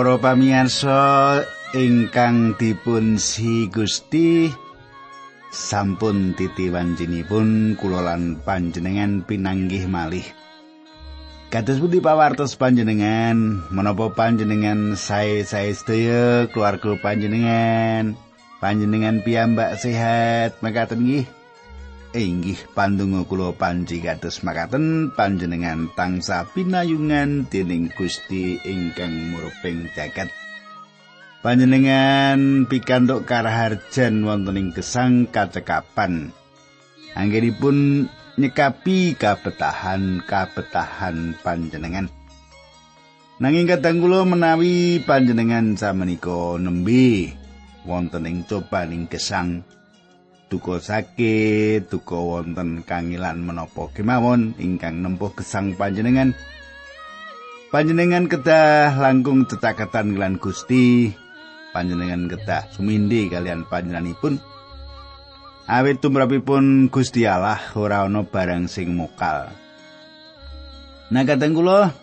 Para pamirsa ingkang dipun si Gusti sampun titiwanjenipun kula lan panjenengan pinanggih malih. Kados pundi pawartos panjenengan menapa panjenengan sae-sae sedaya keluarga panjenengan panjenengan piyambak sehat mekaten nggih inggih pandonga kula panji kados makaten panjenengan tangsa pinayungan dening Gusti ingkang muruping jagat. Panjenengan pikantuk karaharjan wonten ing gesang kacekapan. Anggenipun nyekapi kabetahan kabetahan panjenengan. Nanging kadang kula menawi panjenengan samenika nembe wonten ing cobaning gesang duka sakit, duka wonten kangilan menapa kemawon ingkang nempuh gesang panjenengan. Panjenengan kedah langkung cetaketan kelan Gusti. Panjenengan kedah sumindi kalian panjenenganipun. Awit tumrapipun Gusti Allah ora ana barang sing mokal. Nah kadang kula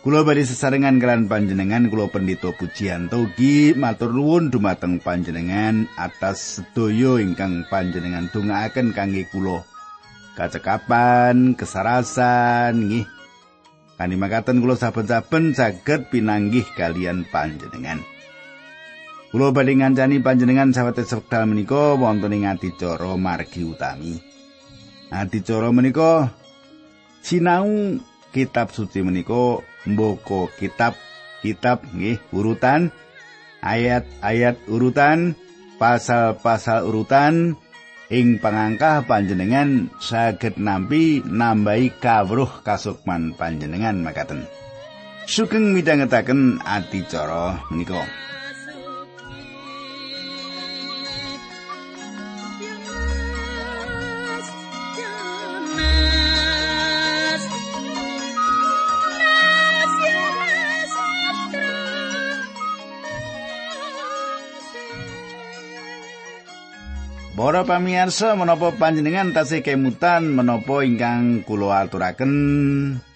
Kulo bari sesarengan kelan panjenengan kulo pendito pujianto gi matur nuwun dumateng panjenengan atas sedaya ingkang panjenengan dongaaken kangge kulo. Kacekapan, kesarasan nggih. Kani makaten kulo saben-saben saged pinanggih kalian panjenengan. Kulo badhe ngancani panjenengan sawetara sekdal menika wonten ing adicara margi utami. Adicara menika sinau kitab suci menika mboko kitab kitab nggih urutan. Ayat-ayat urutan pasal-pasal urutan. Ing pangangkah panjenengan saged nampi nambahi kawruh kasukman panjenengan makaten. Sugeng midhangetaken adicara menika Para pamirsa menapa panjenengan tasih kemutan menapa ingkang kula aturaken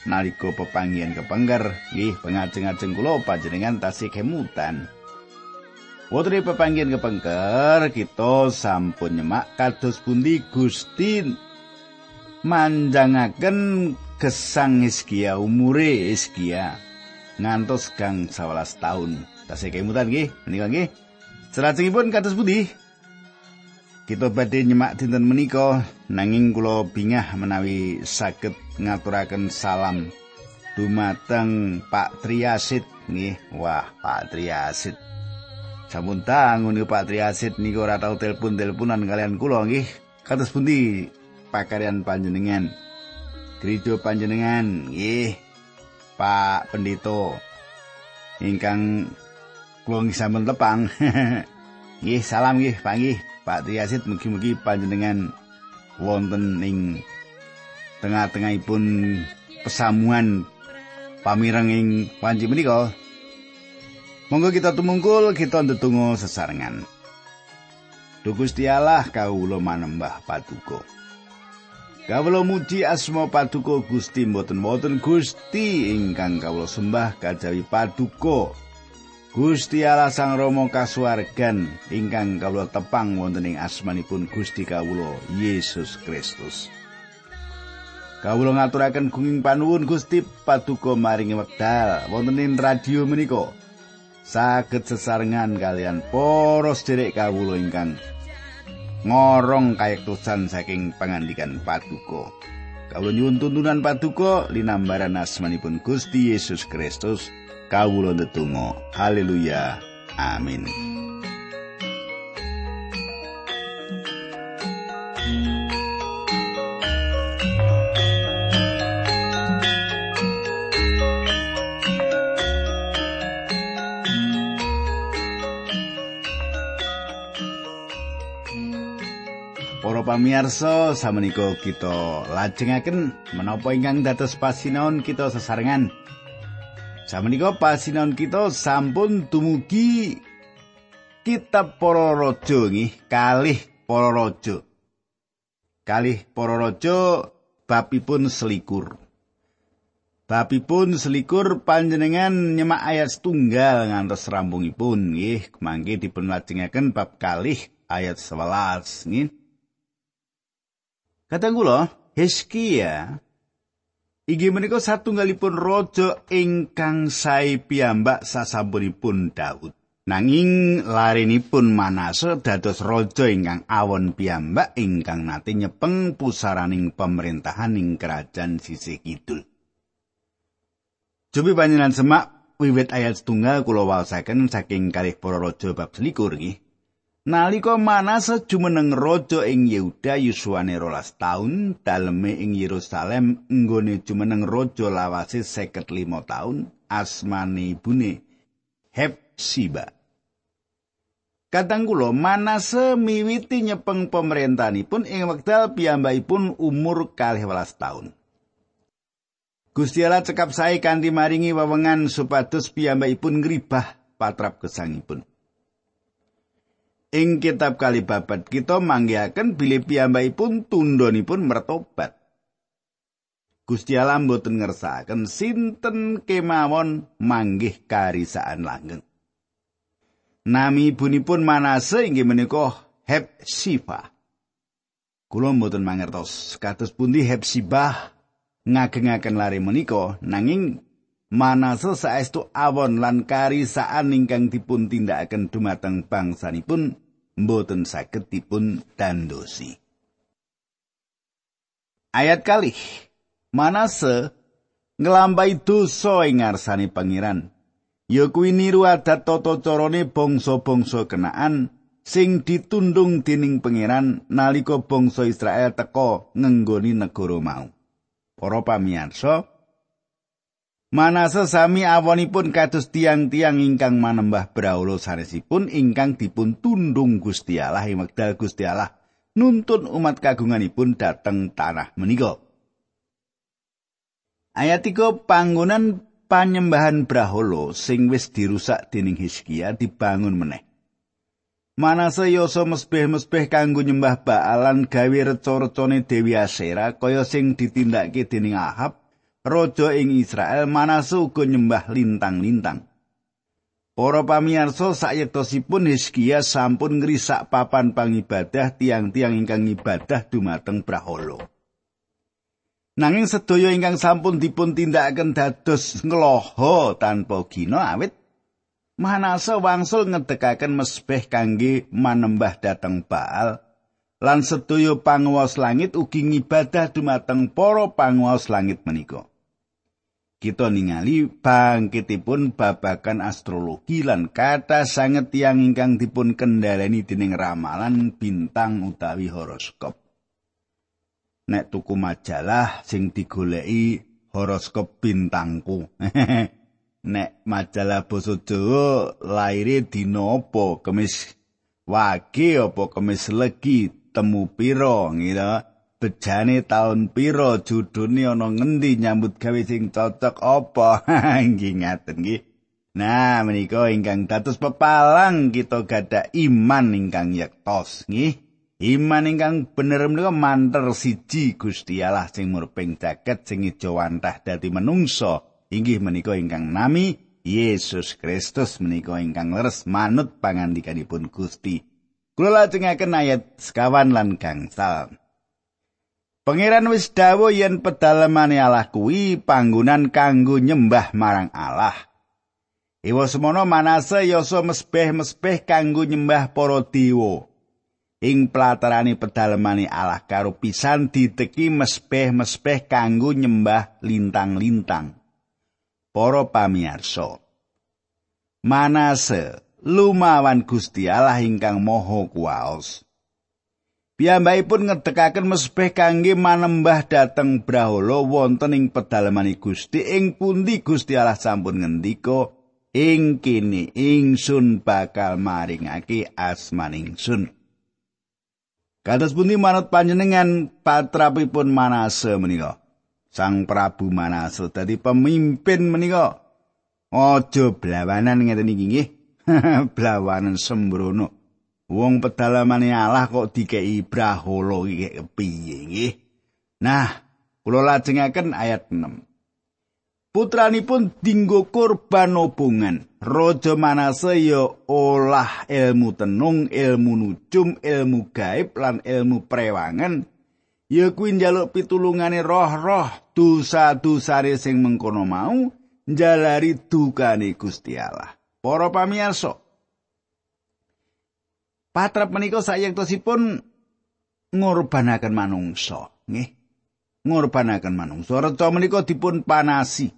nalika pepanggihan kepengker nggih pengajeng-ajeng kula panjenengan tasih kemutan. Wonten pepanggihan kepengker kita sampun nyemak kados pundi Gusti manjangaken gesang Hizkia umure Hizkia ngantos gang 11 tahun. Tasih kemutan nggih menika nggih. Salajengipun kados pundi? Kita badhe nyemak dinten menika nanging kula bingah menawi saged ngaturaken salam dumateng Pak Triasit nggih. Wah, Pak Triasit. Sampun tangun Pak Triasit niku ora tau telepon-teleponan kalian kula nggih. Kados pundi pakaryan panjenengan? Gereja panjenengan nggih. Pak Pendito ingkang kula sampun tepang. nggih, salam nggih, Pak nggih. Pak Triasit mugi-mugi panjenengan wonten ing tengah-tengahipun pesamuan pamireng ing panci menika. Monggo kita tumungkul kita ndedonga sesarengan. Duh Gusti Allah kawula manembah patuko. Kawula muji asma paduka Gusti mboten wonten Gusti ingkang kawula sembah kajawi paduka. Gusti Allah Sang Rama kasuwargan ingkang kawula tepang wonten ing asmanipun Gusti kawula Yesus Kristus. Kawula ngaturaken gunging panuwun Gusti paduka maringi wekdal wonten ing radio menika. Saged sesarengan kalian para sedherek kawula ingkang ngorong kayektosan saking pangandikan paduka. Kawula nyuwun tuntunan paduka linambaran asmanipun Gusti Yesus Kristus. Kawula ndedonga. Haleluya. Amin. Para pamirsa, samenika kita lajengaken menapa ingkang dados pasinaon kita sesarengan Samenika pasinan kita sampun dumugi kitab para raja nggih, kalih para raja. Kalih para raja babipun selikur. Babipun selikur panjenengan nyemak ayat setunggal ngantos rampungipun nggih mangke dipun lajengaken bab kalih ayat 11 nggih. Kadang kula Hizkia Inggih menika satunggalipun raja ingkang sae piyambak sasampunipun Daud. Nanging larenipun Manase dados raja ingkang awon piyambak ingkang nate nyepeng pusaraning pemerintahan ing kerajaan sisih kidul. Cobi panjenengan semak wiwit ayat setunggal kula waosaken saking kalih para raja bab selikur nggih. Nalika Manase jumeneng raja ing Yehuda yuswane rolas taun, daleme ing Yerusalem nggone jumeneng raja lawase 55 taun, asmane ibune Hepsiba. Kadang kula Manase miwiti nyepeng pemerintahanipun ing wekdal piyambakipun umur 12 taun. Gusti Allah cekap sae kanthi maringi wewengan supados piyambakipun ngribah patrap gesangipun. Ing kitab kali babat kita manggihaken bilih piyambakipun tundhonipun mertobat. Gusti Allah mboten ngersakaken sinten kemawon manggih karisaan langgeng. Nami ibunipun Manase inggih menika Hepsiba. Kula mboten mangertos kados pundi Hepsiba ngagengaken lare menika nanging Manase saestu awon lan karisaan ingkang dipun tindakaken dumateng bangsanipun mboten saged dipun dandosi. Ayat kalih Manase nglampahi dosa ing ngarsane pangeran ya kuwi niru adat tata carane bangsa-bangsa kenaan sing ditundung dening pangeran nalika bangsa Israel teka ngenggoni negara mau. Para pamirsa, Manase sami awonipun kados tiang-tiang ingkang manembah brahala sanesipun ingkang dipun tundung Gusti Allah ing wekdal Gusti Allah nuntun umat kagunganipun dateng tanah menika. Ayat 3 panggonan panyembahan braholo sing wis dirusak dening Hizkia dibangun meneh. Manase yoso mesbeh-mesbeh kanggo nyembah Baalan gawe reca-recane Dewi Asera kaya sing ditindakake dening Ahab, raja ing Israel Manase uga nyembah lintang-lintang. Para pamirsa sayektosipun Hizkia sampun ngrisak papan pangibadah tiang-tiang ingkang ibadah dumateng Braholo. Nanging sedaya ingkang sampun dipun tindakaken dados ngloho tanpa gina awit Manasa wangsul ngedekaken mesbeh kangge manembah dateng Baal lan sedaya panguwas langit ugi ngibadah dumateng para panguwas langit menika. Kita ningali bangkitipun babakan astrologi lan kata sanget tiang ingkang dipun kendhaleni dening ramalan bintang utawi horoskop. nek tuku majalah sing digoleki horoskop bintangku. nek majalah basa Jawa laire dina apa? Kemis wage apa kemis legi temu pira ngira bejane taun pira judune ana ngendi nyambut gawe sing cocok apa nggih ngaten nggih Nah, menika ingkang dados pepalang kita gada iman ingkang yektos nggih. Iman ingkang bener menika manter siji Gusti Allah sing murping jaket sing ijo wantah dadi menungso inggih menika ingkang nami Yesus Kristus menika ingkang leres manut pangandikanipun Gusti. Kula lajengaken ayat sekawan lan gangsal. Pangeran wis dawuh yen pedalemane Allah kuwi panggonan kanggo nyembah marang Allah. Iwa semono manase yoso mesbeh-mesbeh kanggo nyembah para dewa. ing platarane pedalemane Allah karo pisan diteki mespeh-mespeh kanggo nyembah lintang-lintang. Para pamirsa. Manase lumawan Gusti Allah ingkang Maha Kuwaos. Piyambakipun ngedekaken mespeh kangge manembah dhateng Brahala wonten ing pedalemane Gusti ing pundi Gusti Allah sampun ngendika ing kene ingsun bakal maringake asmaning sun. Kados pundi manut panjenengan patrapipun Manase menika? Sang Prabu Manase dadi pemimpin menika. Aja blawanan ngeten iki nggih. blawanan sembrono. Wong pedalamane Allah kok dikei brahala iki piye nggih? Nah, kula lajengaken ayat 6. putranipun dinggo korban obongan. Raja Manase ya olah ilmu tenung, ilmu nujum, ilmu gaib lan ilmu prewangan. Ya kuwi njaluk pitulungane roh-roh dosa-dosane sing mengkono mau njalari dukane Gusti Allah. Para pamirsa, patrap menika sayektosipun ngorbanaken manungsa, nggih. Ngorbanaken manungsa. Reca menika dipun panasi.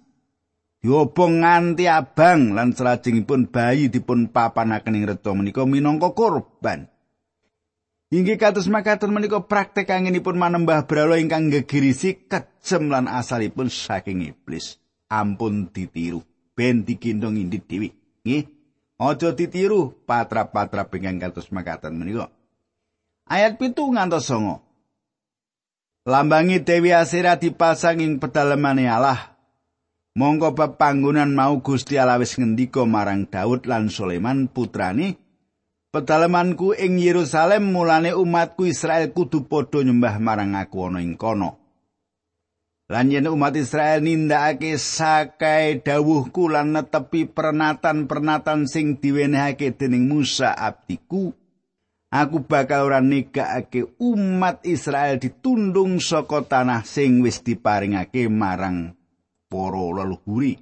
Diobong nganti abang lan salajengipun bayi dipun papanaken ing reca menika minangka korban. Inggih kados makaten menika praktek anginipun manembah brala ingkang gegirisi kejem lan asalipun saking iblis. Ampun ditiru ben dikindong indit dewi. Nggih. Aja ditiru patra-patra ingkang kados makaten menika. Ayat pitu ngantos songo. Lambangi Dewi Asira dipasang ing pedalemane Allah Mongko panggonan mau Gusti Allah wis ngendika marang Daud lan Sulaiman putrane, "Pedalamanku ing Yerusalem mulane umatku Israel kudu padha nyembah marang aku ana ing kono." Lan yen umat Israel nindakake sakai dawuhku lan netepi pernatan-pernatan sing diwenehake dening Musa abdiku, aku bakal ora negakake umat Israel ditundung saka tanah sing wis diparingake marang para leluhuri.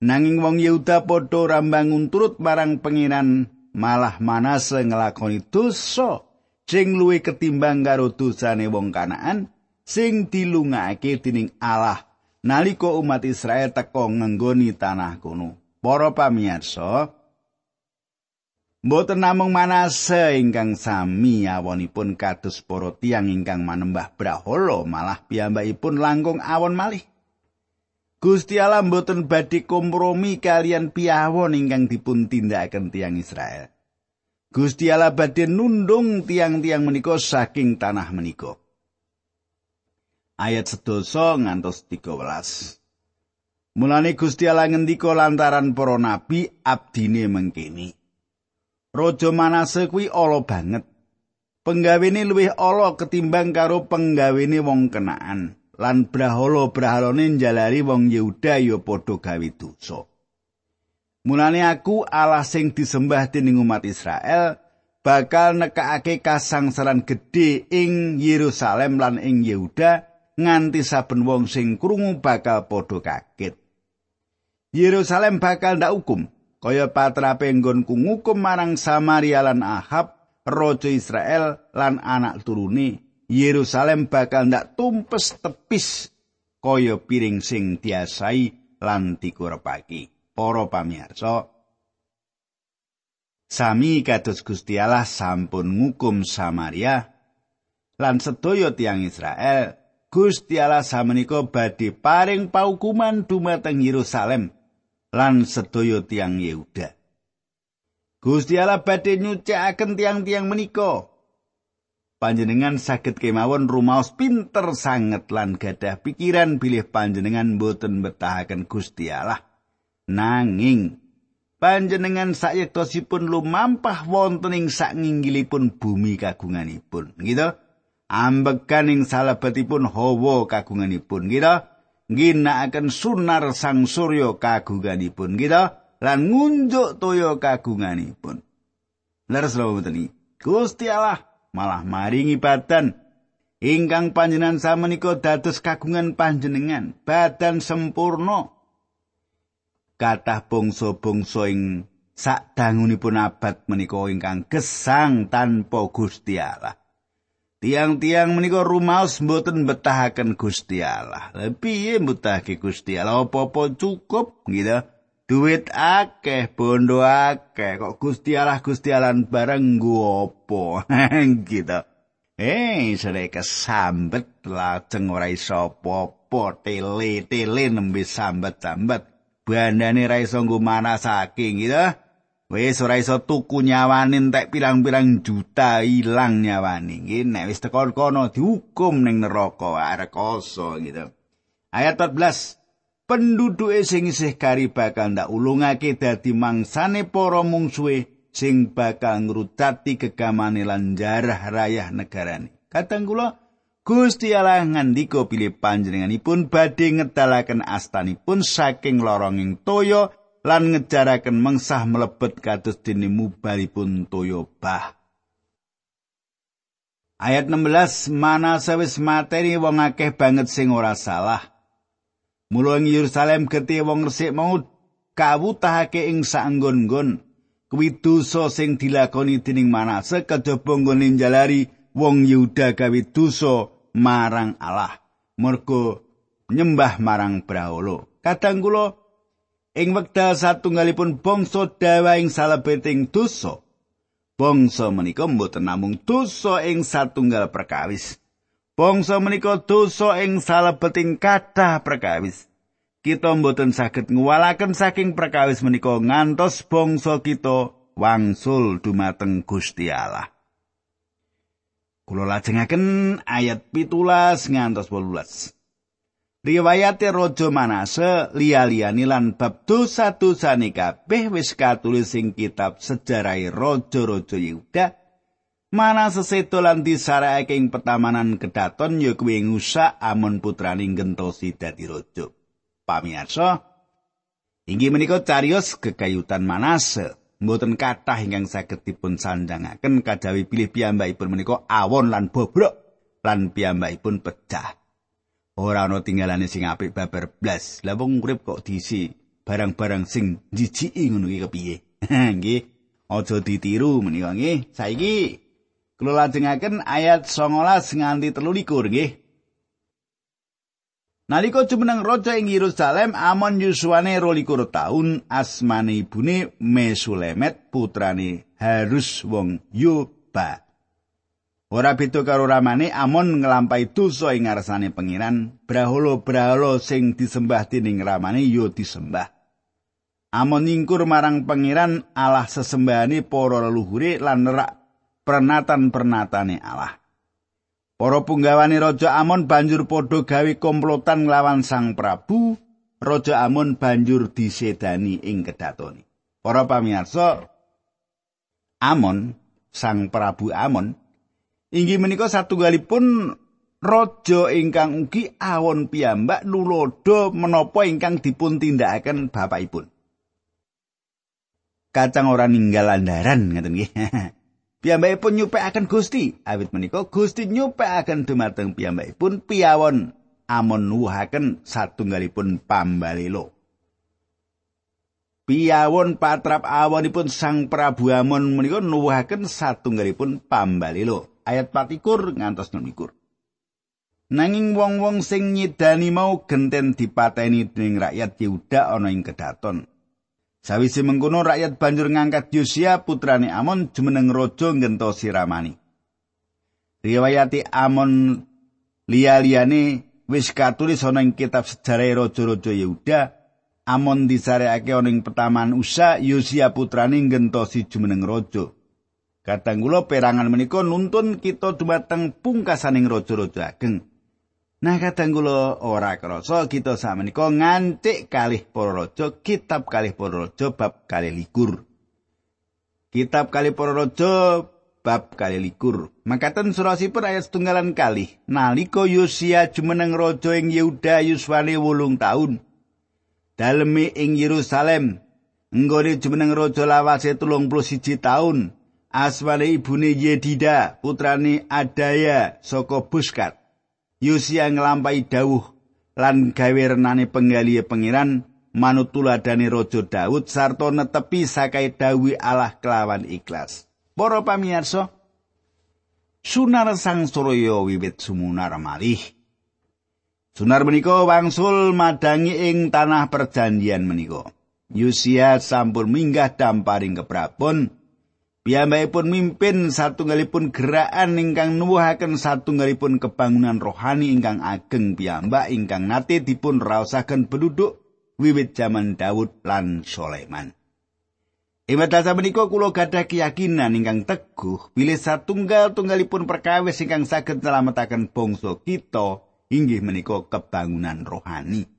Nanging wong Yehuda padha rambangun turut marang pengiran malah manase nglakoni dosa sing luwih ketimbang karo dosane wong Kanaan sing dilungake dening Allah nalika umat Israel teka ngenggoni tanah kono. Para pamirsa, Mboten namung manase ingkang sami awonipun kados para tiyang ingkang manembah brahala malah piyambakipun langkung awon malih. Gusti Allah mboten badhe kompromi kalian piyawon ingkang dipun tindakaken tiang Israel. Gusti Allah badhe nundung tiang-tiang menika saking tanah menika. Ayat sedoso ngantos 13. Mulane Gusti Allah ngendika lantaran para nabi abdine mengkini. Raja Manase kuwi ala banget. Penggawene luwih ala ketimbang karo penggawene wong kenaan. lan brahala-brahalane njalari wong Yehuda ya padha gawe dosa. Mulane aku Allah sing disembah dening umat Israel bakal nekakake kasangsaran gedhe ing Yerusalem lan ing Yehuda nganti saben wong sing krungu bakal padha kaget. Yerusalem bakal ndak hukum kaya patrape nggonku ngukum marang Samaria lan Ahab raja Israel lan anak turune Yerusalem bakal ndak tumpes tepis kaya piring sing diasai lan dikurepaki. Para pamirsa, sami kados Gusti Allah sampun ngukum Samaria lan sedaya tiang Israel. Gusti Allah samenika badhe paring paukuman dumateng Yerusalem lan sedaya tiang Yehuda. Gusti Allah badhe nyucikaken tiang-tiang menika. Panjenengan saged kemawon rumaos pinter sanget lan gadah pikiran bilih panjenengan boten betahaken Gusti Allah. Nanging panjenengan sayektosipun lumampah wonten ing sakinggilipun bumi kagunganipun. Gitu ambekan ing salebetipun hawa kagunganipun. Gitu ginakaken sunar sang surya kagunganipun gitu lan ngunjuk toya kagunganipun. Leres lho Gusti Allah malah maringi badan. Ingkang panjenengan samenika dados kagungan panjenengan badan sempurna. Kathah bangsa-bangsa ing sadangunipun abad menika ingkang gesang tanpa Gusti Allah Tiang-tiang menika rumaos mboten betahaken Gusti Allah. Piye mbetahake Gusti Allah apa-apa cukup gitu. Duit akeh, bondo akeh, kok Gusti Allah Gusti Allah bareng nggo gitu. Eh, sare kesambet lajeng ora iso apa-apa, tele-tele nembe sambat-sambat. Bandane ra iso nggo manasake gitu. Wis ora iso tuku nyawane entek pirang-pirang juta ilang nyawane. Nggih, nek wis tekan kono dihukum ning neraka arek gitu. Ayat 14. penduduke sing isih kari bakal ndak ulungake dadi mangsane para mungsuhe sing bakal ngrutati kegamane lan jarah rayah negarane. Kadang kula Gusti Allah ngandika pilih panjenenganipun badhe ngedalaken astanipun saking loronging toya lan ngejaraken mengsah mlebet kados dene mubalipun toya bah. Ayat 16 mana sawis materi wong akeh banget sing ora salah. Mula ing Yerusalem getih wong resik mau kawutahake ing saenggon-nggon kuwi dosa sing dilakoni dening Manase kejaba nggone jalari wong Yehuda gawe dosa marang Allah mergo nyembah marang Brahala. Kadang kula ing wekdal satunggalipun bangsa dawa ing salebeting dosa. Bangsa menika mboten namung dosa ing satunggal perkawis. Bangsa menika dosa ing salebeting kathah perkawis. Kita mboten saged ngwalaken saking perkawis menika ngantos bangsa kita wangsul dumateng Gusti Allah. Kula lajengaken ayat pitulas ngantos wolulas. Riwayate Raja Manase liya-liyane lan bab dosa-dosane kabeh wis katulis ing kitab sejarah Raja-raja Yehuda. Manase seto lan disarekake ing petamanan kedaton ya kuwi Amon putrane gentosi dadi raja. Pamirsa, inggih menika carios kekayutan Manase. mboten kathah ingkang saged dipun sandhangaken kadawi pilih piyambakipun menika awon lan bobrok lan piyambakipun pecah. Ora ana tinggalane sing apik babar blas. Lah wong urip kok diisi barang-barang sing jijiki ngono iki kepiye? Nggih, aja ditiru menika nggih. Saiki kula lajengaken ayat 19 nganti 23 nggih. Nalika jumeneng raja ing Yerusalem, Amon yuswane 22 taun, asmane ibune Mesulemet, putrane Harus wong Yoba. Ora beda karo ramane Amon nglampahi dosa ing ngarsane pengiran, brahala-brahala sing disembah dening ramane yo disembah. Amon ningkur marang pengiran Allah sesembahane para leluhure lan nerak pernatan-pernatane Allah. Para punggawane Raja Amon banjur padha gawe komplotan nglawan Sang Prabu. Raja Amon banjur disedani ing kedatone. Para pamirsa, Amon, Sang Prabu Amon, inggih menika satunggalipun raja ingkang ugi awon piyambak nulodo menapa ingkang dipun tindakaken bapakipun. Kacang ora ninggal andaran ngaten nggih. Piyambakipun nyupekaken Gusti, awit menika Gusti nyupekaken dumateng piyambakipun piyawon amon nuwuhaken satunggalipun pambalelo. Piyawon patrap awonipun Sang Prabu Amon menika nuwuhaken satunggalipun pambalelo. Ayat 24 ngantos 26. Nanging wong-wong sing nyidani mau genten dipateni dening rakyat Yehuda ana ing kedaton. Sawise mengkono rakyat banjur ngangkat Yosia putrane Amon jumeneng raja ngentosi ramani. Riwayati Amon liya-liyane wis katulis ana ing kitab sejarah raja-raja Yehuda. Amon disareake ana ing petaman Usa Yosia putrane ngentosi jumeneng raja. Kadang kula perangan menika nuntun kita dumateng pungkasaning raja-raja ageng. Nah kadang kula ora krasa kita samenika ngantik kalih para raja kitab kalih para raja bab kalih likur. Kitab kalih para raja bab kalih likur. Makaten surasipun ayat setunggalan kalih. Nalika Yosia jumeneng raja ing Yehuda yuswane wolung taun. Daleme ing Yerusalem nggone jumeneng raja lawase tulung puluh siji taun. Aswane ibune Yedida putrane Adaya saka Buskat. Yosia nglampahi dawuh lan gawe renane penggali pengiran manut tuladane Raja Daud sarta netepi sakai dawuh Allah kelawan ikhlas. Para pamirsa, sunar sang surya wiwit sumunar malih. Sunar menika wangsul madangi ing tanah perjanjian menika. Yosia sampun minggah damparing keprabon Piyambakipun mimpin satunggalipun gerakan ingkang nuwuhaken satunggalipun kebangunan rohani ingkang ageng piyambak ingkang nate dipun raosaken penduduk wiwit jaman Daud lan Sulaiman. Ing dasa menika kula gadah keyakinan ingkang teguh bilih satunggal-tunggalipun perkawis ingkang saged nyelametaken bangsa kita inggih menika kebangunan rohani.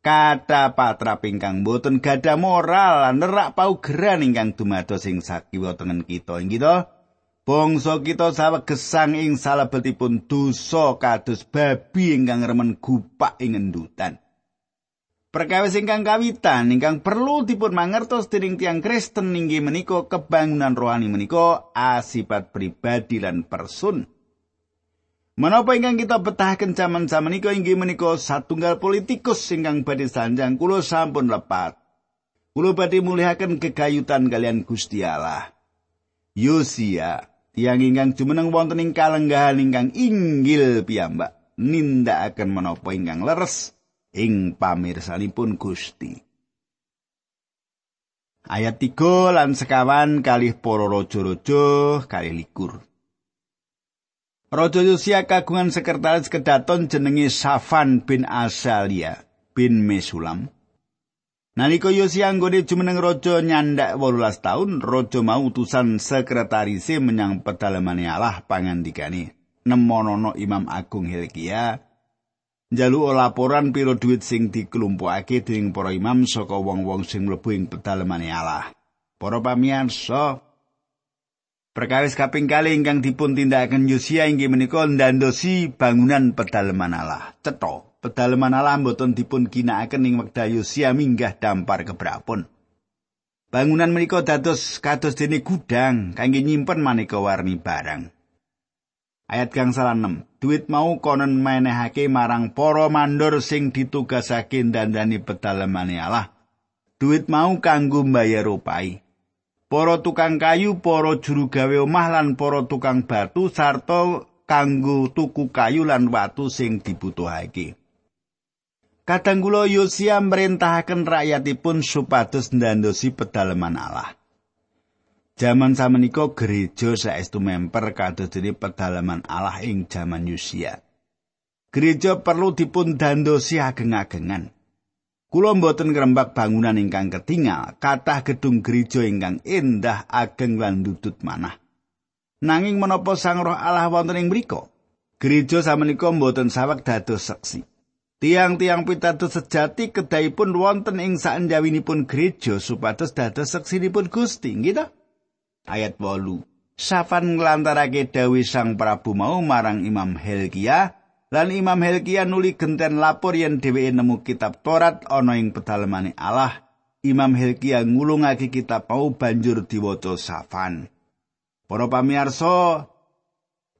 Kata patra pingkang boten gada moral nerak paugeran ingkang dumados sing sakiwa tengen kita inggih to Bangsa kita saweg gesang ing salebetipun dosa kados babi ingkang remen gupak ing endutan. Perkawis ingkang kawitan ingkang perlu dipun mangertos dening tiang Kristen inggih menika kebangunan rohani menika asipat pribadi lan person. Menapa ingkang kita betahaken jaman-jaman menika inggih menika satunggal politikus ingkang badhe sanjang kula sampun lepat. Kula badhe mulihaken kegayutan kalian Gusti Allah. Yosia Tiang ingkang jumeneng wonten ing kalenggahan ingkang inggil piyambak nindakaken menapa ingkang leres ing pamirsanipun Gusti. Ayat 3 lan sekawan kalih para raja-raja kalih likur. Raja Yosia kagungan sekretaris kedaton jenenge Safan bin Asalia bin Mesulam. Nalika Yosia anggone jumeneng raja nyandak 18 taun, raja mau utusan sekretarise menyang pedalemane Allah pangandikane. Nemonono Imam Agung Hilkia njaluk laporan piro duit sing dikelumpukake dening para imam saka wong-wong sing mlebu ing pedalemane Allah. Para pamirsa, perkawis kaping kali ingkang dipun tindakaken Yosia inggih menika ndandosi bangunan pedalaman Allah. Cetha pedalaman alam boten dipun ginakaken ing wekdal Yosia minggah dampar kebrapun. Bangunan menika dados kados dene gudang kangge nyimpen maneka warni barang. Ayat kang salah 6. Duit mau konon menehake marang para mandor sing ditugasake dandani pedalemane Allah. Duit mau kanggo mbayar rupai. Para tukang kayu, para juru gawe omah lan para tukang batu sarta kanggo tuku kayu lan watu sing dibutuhake. Kadang kula Yosia merintahaken rakyatipun supados ndandosi pedalaman Allah. Jaman samenika gereja saestu memper kados dene pedalaman Allah ing jaman Yosia. Gereja perlu dipun dandosi ageng-agengan. Kula mboten ngrembak bangunan ingkang ketingal, kathah gedung gereja ingkang endah ageng lan dudut manah. Nanging menapa Sang Roh Allah wonten ing mriku? Gereja samenika mboten saweg dados seksi. Tiang-tiang pitados sejati kedahipun wonten ing saenjawinipun gereja supados dados seksinipun Gusti, gitu. Ayat 8. Safan nglantarake dawuh Sang Prabu mau marang Imam Helkia lan Imam Helkia nuli genten lapor yen dheweke nemu kitab Torat ana ing pedalemane Allah. Imam Helkia ngulungake kitab mau banjur diwaca Safan. Para pamirsa,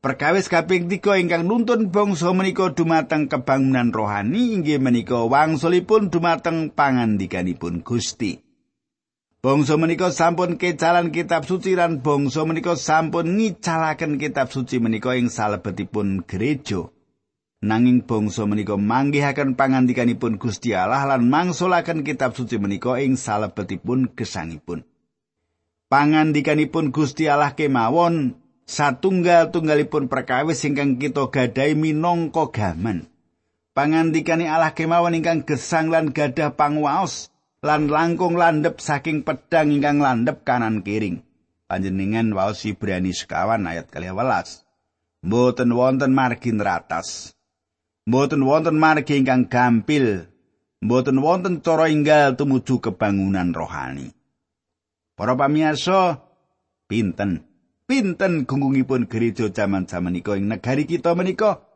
Perkawis kaping tiga ingkang nuntun bangsa menika dumateng kebangunan rohani inggih menika wangsulipun dumateng pangandikanipun Gusti. Bangsa menika sampun kecalan kitab suci lan bangsa menika sampun ngicalaken kitab suci menika ing salebetipun gereja. Nanging bangsa menika manggihaken pangandikanipun Gusti Allah lan mangsulaken kitab suci menika ing salebetipun gesangipun. Pangandikanipun Gusti Allah kemawon satunggal-tunggalipun perkawis ingkang kita gadai minangka gaman. Pangandikane Allah kemawon ingkang gesang lan gadah pangwaos lan langkung landhep saking pedang ingkang landhep kanan kiring. Panjenengan waos Ibrani sekawan ayat 12. Mboten wonten margi ratas. Mboten wonten margi ingkang gampil. Mboten wonten cara inggal tumuju kebangunan rohani. Para pamirsa, pinten pinten gungungipun gereja jaman-jaman ika ing negari kita menika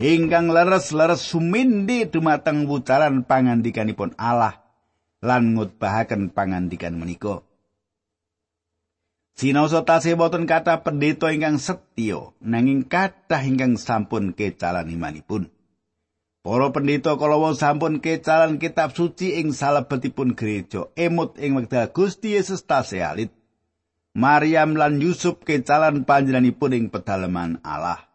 ingkang leres-leres sumindi dumateng wucaran pangandikanipun Allah lan ngutbahaken pangandikan menika. Sinaosa tasih boten kata pendeta ingkang setya nanging kathah ingkang sampun kecalan imanipun. Para pendeta kalawa sampun kecalan kitab suci ing salebetipun gereja emut ing wekdal Gusti Yesus tasih alit Maryam lan Yusuf kecalan panjenenganipun ing pedalaman Allah.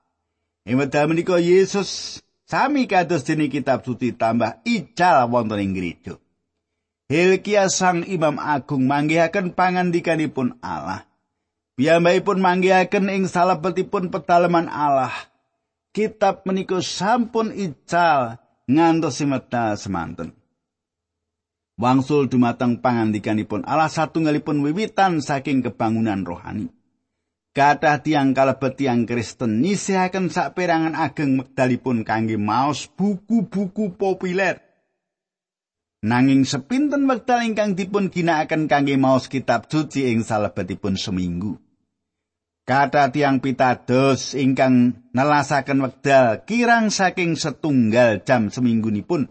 Ing wekdal menika Yesus sami kados dene kitab suci tambah ical wonten ing gereja. Hilkia sang imam agung manggihaken pangandikanipun Allah. Piyambakipun manggihaken ing salebetipun pedalaman Allah. Kitab menika sampun ical ngantos semeta semanten. wangsul dumateng pangandikanipun Allah satunggalipun wiwitan saking kebangunan rohani. Kathah tiang kalebet tiang Kristen nyisihaken saperangan ageng mekdalipun kangge maos buku-buku populer. Nanging sepinten wekdal ingkang dipun ginakaken kangge maos kitab suci ing salebetipun seminggu. Kata tiang pitados ingkang nelasaken wekdal kirang saking setunggal jam seminggunipun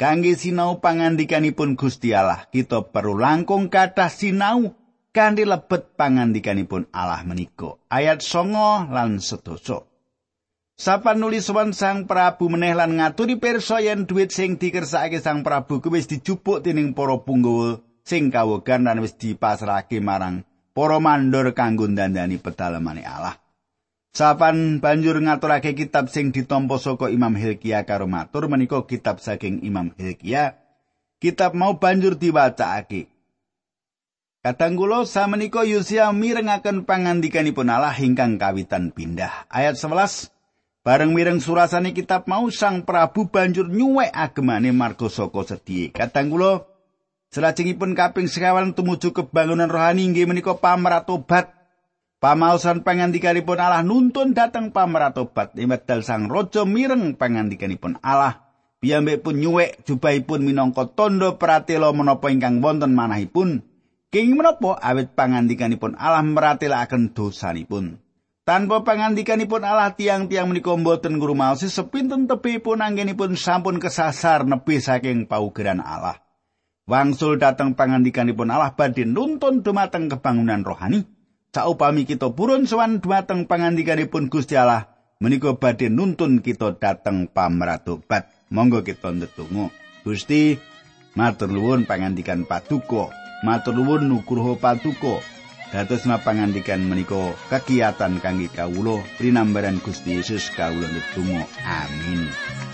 kangge sinau pangandikanipun Gusti Allah. Kita perlu langkung kata sinau kanthi lebet pangandikanipun Allah menika. Ayat songo lan sedoso. Sapan nulis Sang Prabu meneh lan ngaturi pirsa yen dhuwit sing dikersakake Sang Prabu kuwi wis dijupuk dening para punggawa sing kawogan lan wis dipasrahake marang para mandor kanggo ndandani pedalemane Allah. Sapan banjur ngaturake kitab sing ditampa saka Imam Hilkia karo matur menika kitab saking Imam Hilkia. Kitab mau banjur diwacakake. Kadang kula samenika Yosia mirengaken pangandikanipun Allah ingkang kawitan pindah. Ayat 11 Bareng mireng surasane kitab mau Sang Prabu banjur nyuwek agemane marga saka sedhi. Kadang kula Selajengipun kaping sekawan tumuju kebangunan rohani inggih menika pamratobat. Pamaosan pangandikanipun Allah nuntun dateng pamratobat. Imedal sang raja mireng pangandikanipun Allah. Piyambak pun nyuwek jubahipun minangka tondo pratela menapa ingkang wonten manahipun. King menapa awit pangandikanipun Allah meratelaken dosanipun. Tanpa pangandikanipun Allah tiang-tiang menika mboten ngrumaosi sepinten tebihipun anggenipun sampun kesasar nebi saking paugeran Allah. Wangsul dateng pangandikanipun Allah badhe nuntun dumateng kebangunan rohani. Saupami kita purun sowan dumateng pangandikanipun Gusti Allah menika badhe nuntun kita dateng pamratobat monggo kita ndedonga. Gusti matur nuwun pangandikan paduka. Matur nuwun nugroho paduka. Dados pangandikan menika kegiatan kangge kawula. Prinambaran Gusti Yesus kawula ndedonga. Amin